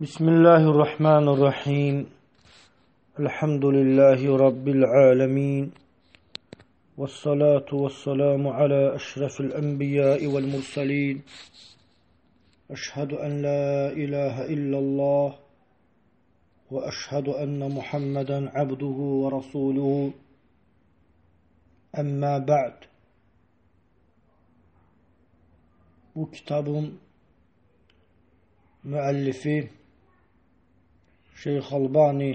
بسم الله الرحمن الرحيم. الحمد لله رب العالمين. والصلاة والسلام على أشرف الأنبياء والمرسلين. أشهد أن لا إله إلا الله وأشهد أن محمدا عبده ورسوله. أما بعد. kitabın müəllifi Şeyx Albani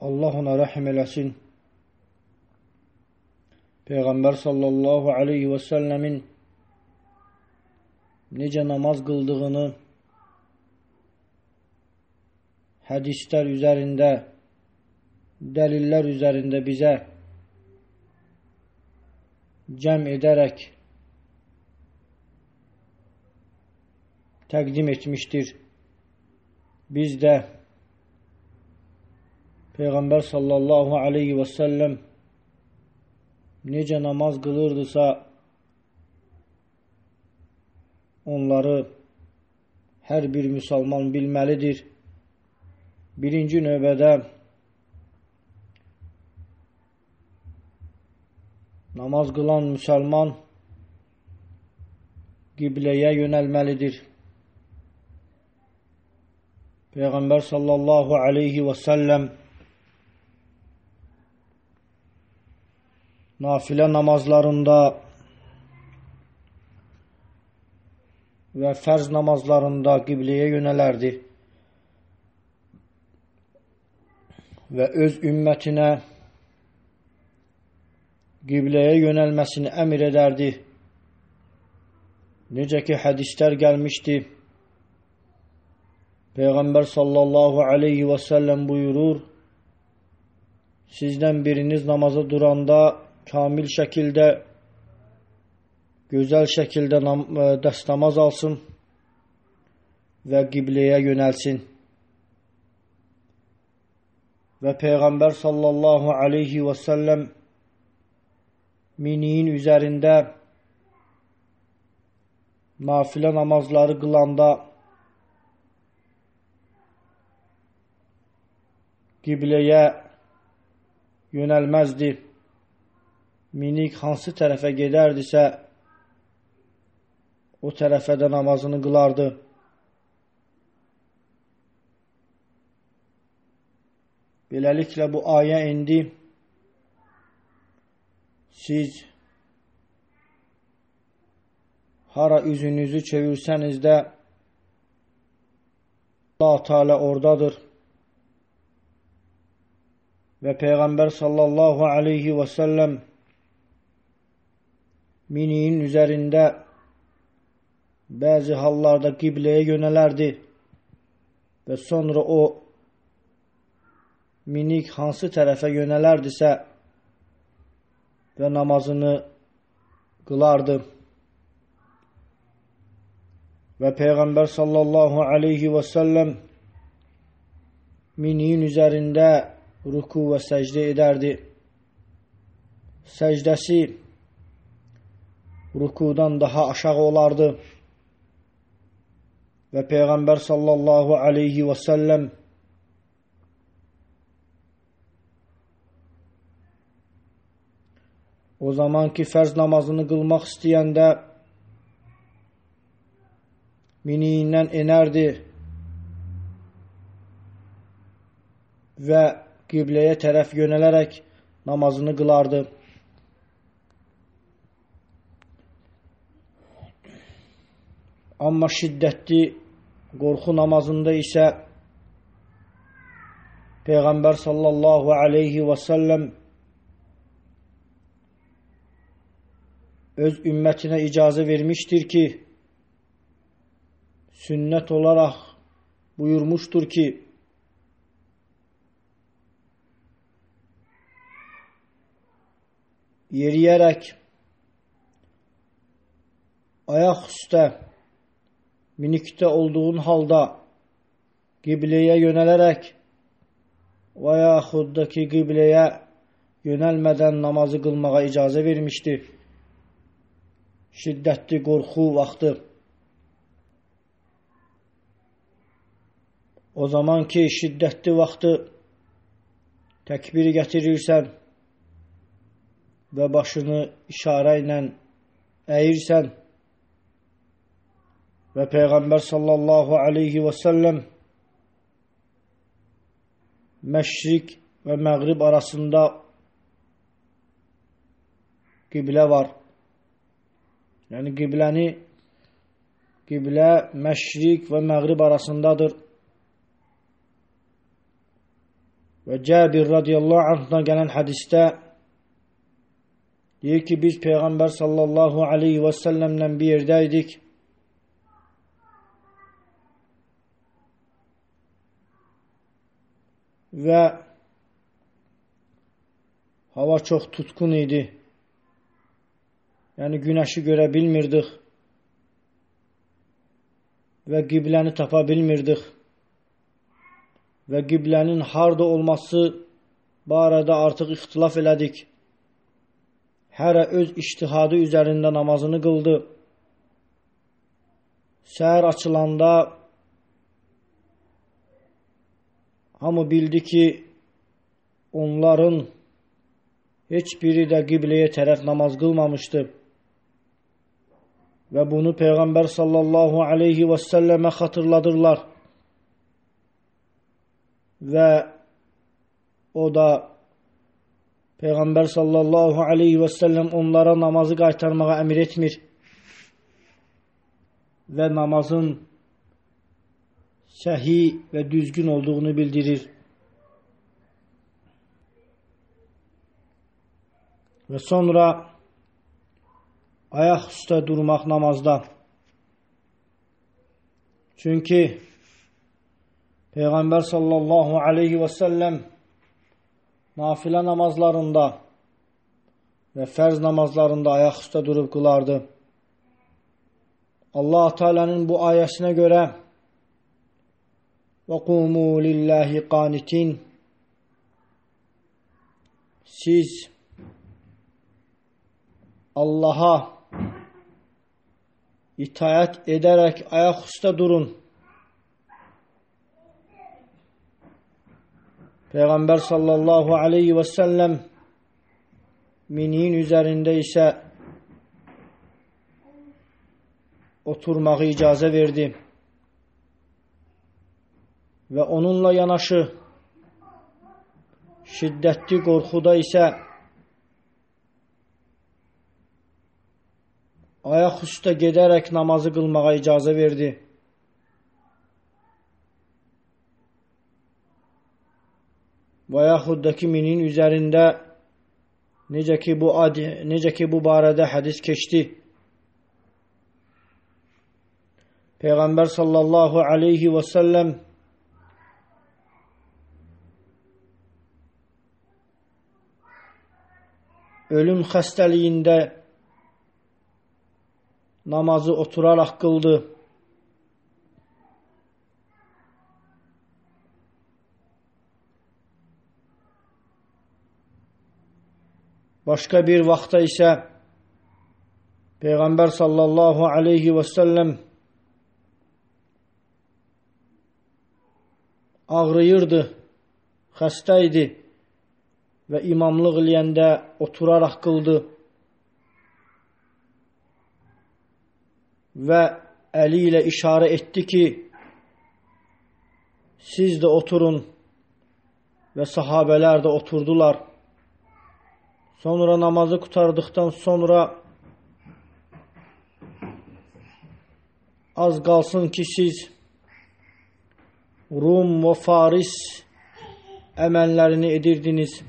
Allah ona rəhm eləsin. Peyğəmbər sallallahu aleyhi və səlləmin necə namaz qıldığını hədislər üzərində, dəlillər üzərində bizə cəm edərək təqdim etmişdir. Biz də Peyğəmbər sallallahu aleyhi və səlləm necə namaz qılırdısa onları hər bir müsəlman bilməlidir. Birinci növbədə namaz qılan müsəlman qibləyə yönəlməlidir. Peygamber sallallahu aleyhi ve sellem nafile namazlarında ve ferz namazlarında kıbleye yönelerdi. Ve öz ümmetine kıbleye yönelmesini emir ederdi. Nece ki hadisler gelmişti. Peygamber sallallahu aleyhi ve sellem buyurur, sizden biriniz namaza duranda kamil şekilde, güzel şekilde e, destamaz alsın ve kibleye yönelsin. Ve Peygamber sallallahu aleyhi ve sellem miniğin üzerinde nafile namazları kılanda qibləyə yönəlməzdi. Minik hansı tərəfə gedərdisə, o tərəfə də namazını qılardı. Beləliklə bu ayə indi siz hara üzünüzü çevirsəniz də Allah Teala oradadır. Və Peyğəmbər sallallahu aleyhi və səlləm miniyin üzərində bəzi hallarda qibləyə yönələrdi və sonra o minik hansı tərəfə yönələrdisə və namazını qılardı. Və Peyğəmbər sallallahu aleyhi və səlləm miniyin üzərində ruku və səcdə edərdi. Səcdəsi rukudan daha aşağı olardı. Və Peyğəmbər sallallahu aleyhi və səlləm o zaman ki fərz namazını qılmaq istəyəndə miniyindən enərdi və qibləyə tərəf yönələrək namazını qılardı. Amma şiddətli qorxu namazında isə Peyğəmbər sallallahu aleyhi və səlləm öz ümmətinə icazə vermişdir ki, sünnət olaraq buyurmuşdur ki, yeriyərək ayaq üstə minikdə olduğun halda qibləyə yönələrək və yaxud da ki qibləyə yönəlmədən namazı qılmağa icazə vermişdir. Şiddətli qorxu vaxtı o zaman ki şiddətli vaxtı təkbir gətirirsən və başını işarə ilə əyirsən və Peyğəmbər sallallahu aleyhi və səlləm məşrik və məğrib arasında qiblə var. Yəni qibləni qiblə məşrik və məğrib arasındadır. Və Cəbir radiyallahu anhdan gələn hədisdə Diyor ki biz Peygamber sallallahu aleyhi ve sellemle bir yerdeydik. Ve hava çok tutkun idi. Yani güneşi görebilmirdik. Ve gibleni tapabilmirdik. Ve giblenin harda olması barədə artıq ixtilaf elədik. Hərə öz iştihadı üzərində namazını qıldı. Səhər açılanda hamı bildi ki, onların heç biri də qibləyə tərəf namaz qılmamışdı. Və bunu Peyğəmbər sallallahu aleyhi və səlləmə xatırladırlar. Və o da Peyğəmbər sallallahu aleyhi və səlləm onlara namazı qaytarmağa əmir etmir. Və namazın səhi və düzgün olduğunu bildirir. Və sonra ayaq üstə durmaq namazda. Çünki Peyğəmbər sallallahu aleyhi və səlləm nafile namazlarında ve ferz namazlarında ayak üstte durup kılardı. Allah Teala'nın bu ayetine göre ve kumu lillahi qanitin siz Allah'a itaat ederek ayak üstte durun Peyğəmbər sallallahu aleyhi və səlləm miniyin üzərində isə oturmağı icazə verdi. Və onunla yanaşı şiddətli qorxuda isə ayaq üstə gedərək namazı qılmağa icazə verdi. Və yaxud da ki, minin üzərində necə ki bu adi, necə ki bu barədə hədis keçdi. Peyğəmbər sallallahu aleyhi və səlləm ölüm xəstəliyində namazı oturaraq qıldı. Başqa bir vaxtda isə Peyğəmbər sallallahu aleyhi və səlləm ağrıyırdı, xəstə idi və imamlıq eləyəndə oturaraq qıldı və əli ilə işarə etdi ki, siz də oturun və sahabələr də oturdular. Sonra namazı qutardıqdan sonra az qalsın ki, siz Rum və Faris əməllərini edirdiniz.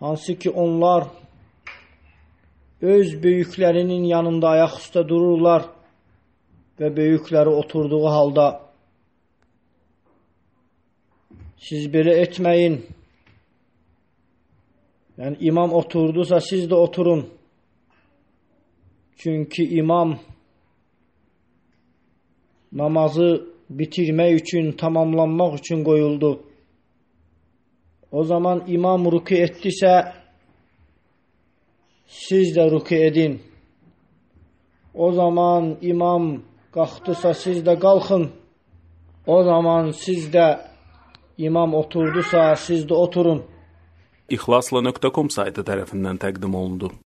Hansı ki, onlar öz böyüklərinin yanında ayaq üstə dururlar və böyükləri oturduğu halda siz belə etməyin. Yəni imam oturdusa siz də oturun. Çünki imam namazı bitirmək üçün, tamamlanmaq üçün qoyuldu. O zaman imam ruku etdisə siz də ruku edin. O zaman imam qalxdısa siz də qalxın. O zaman siz də imam oturdusa, siz də oturun. İxlasla.com saytı tərəfindən təqdim olundu.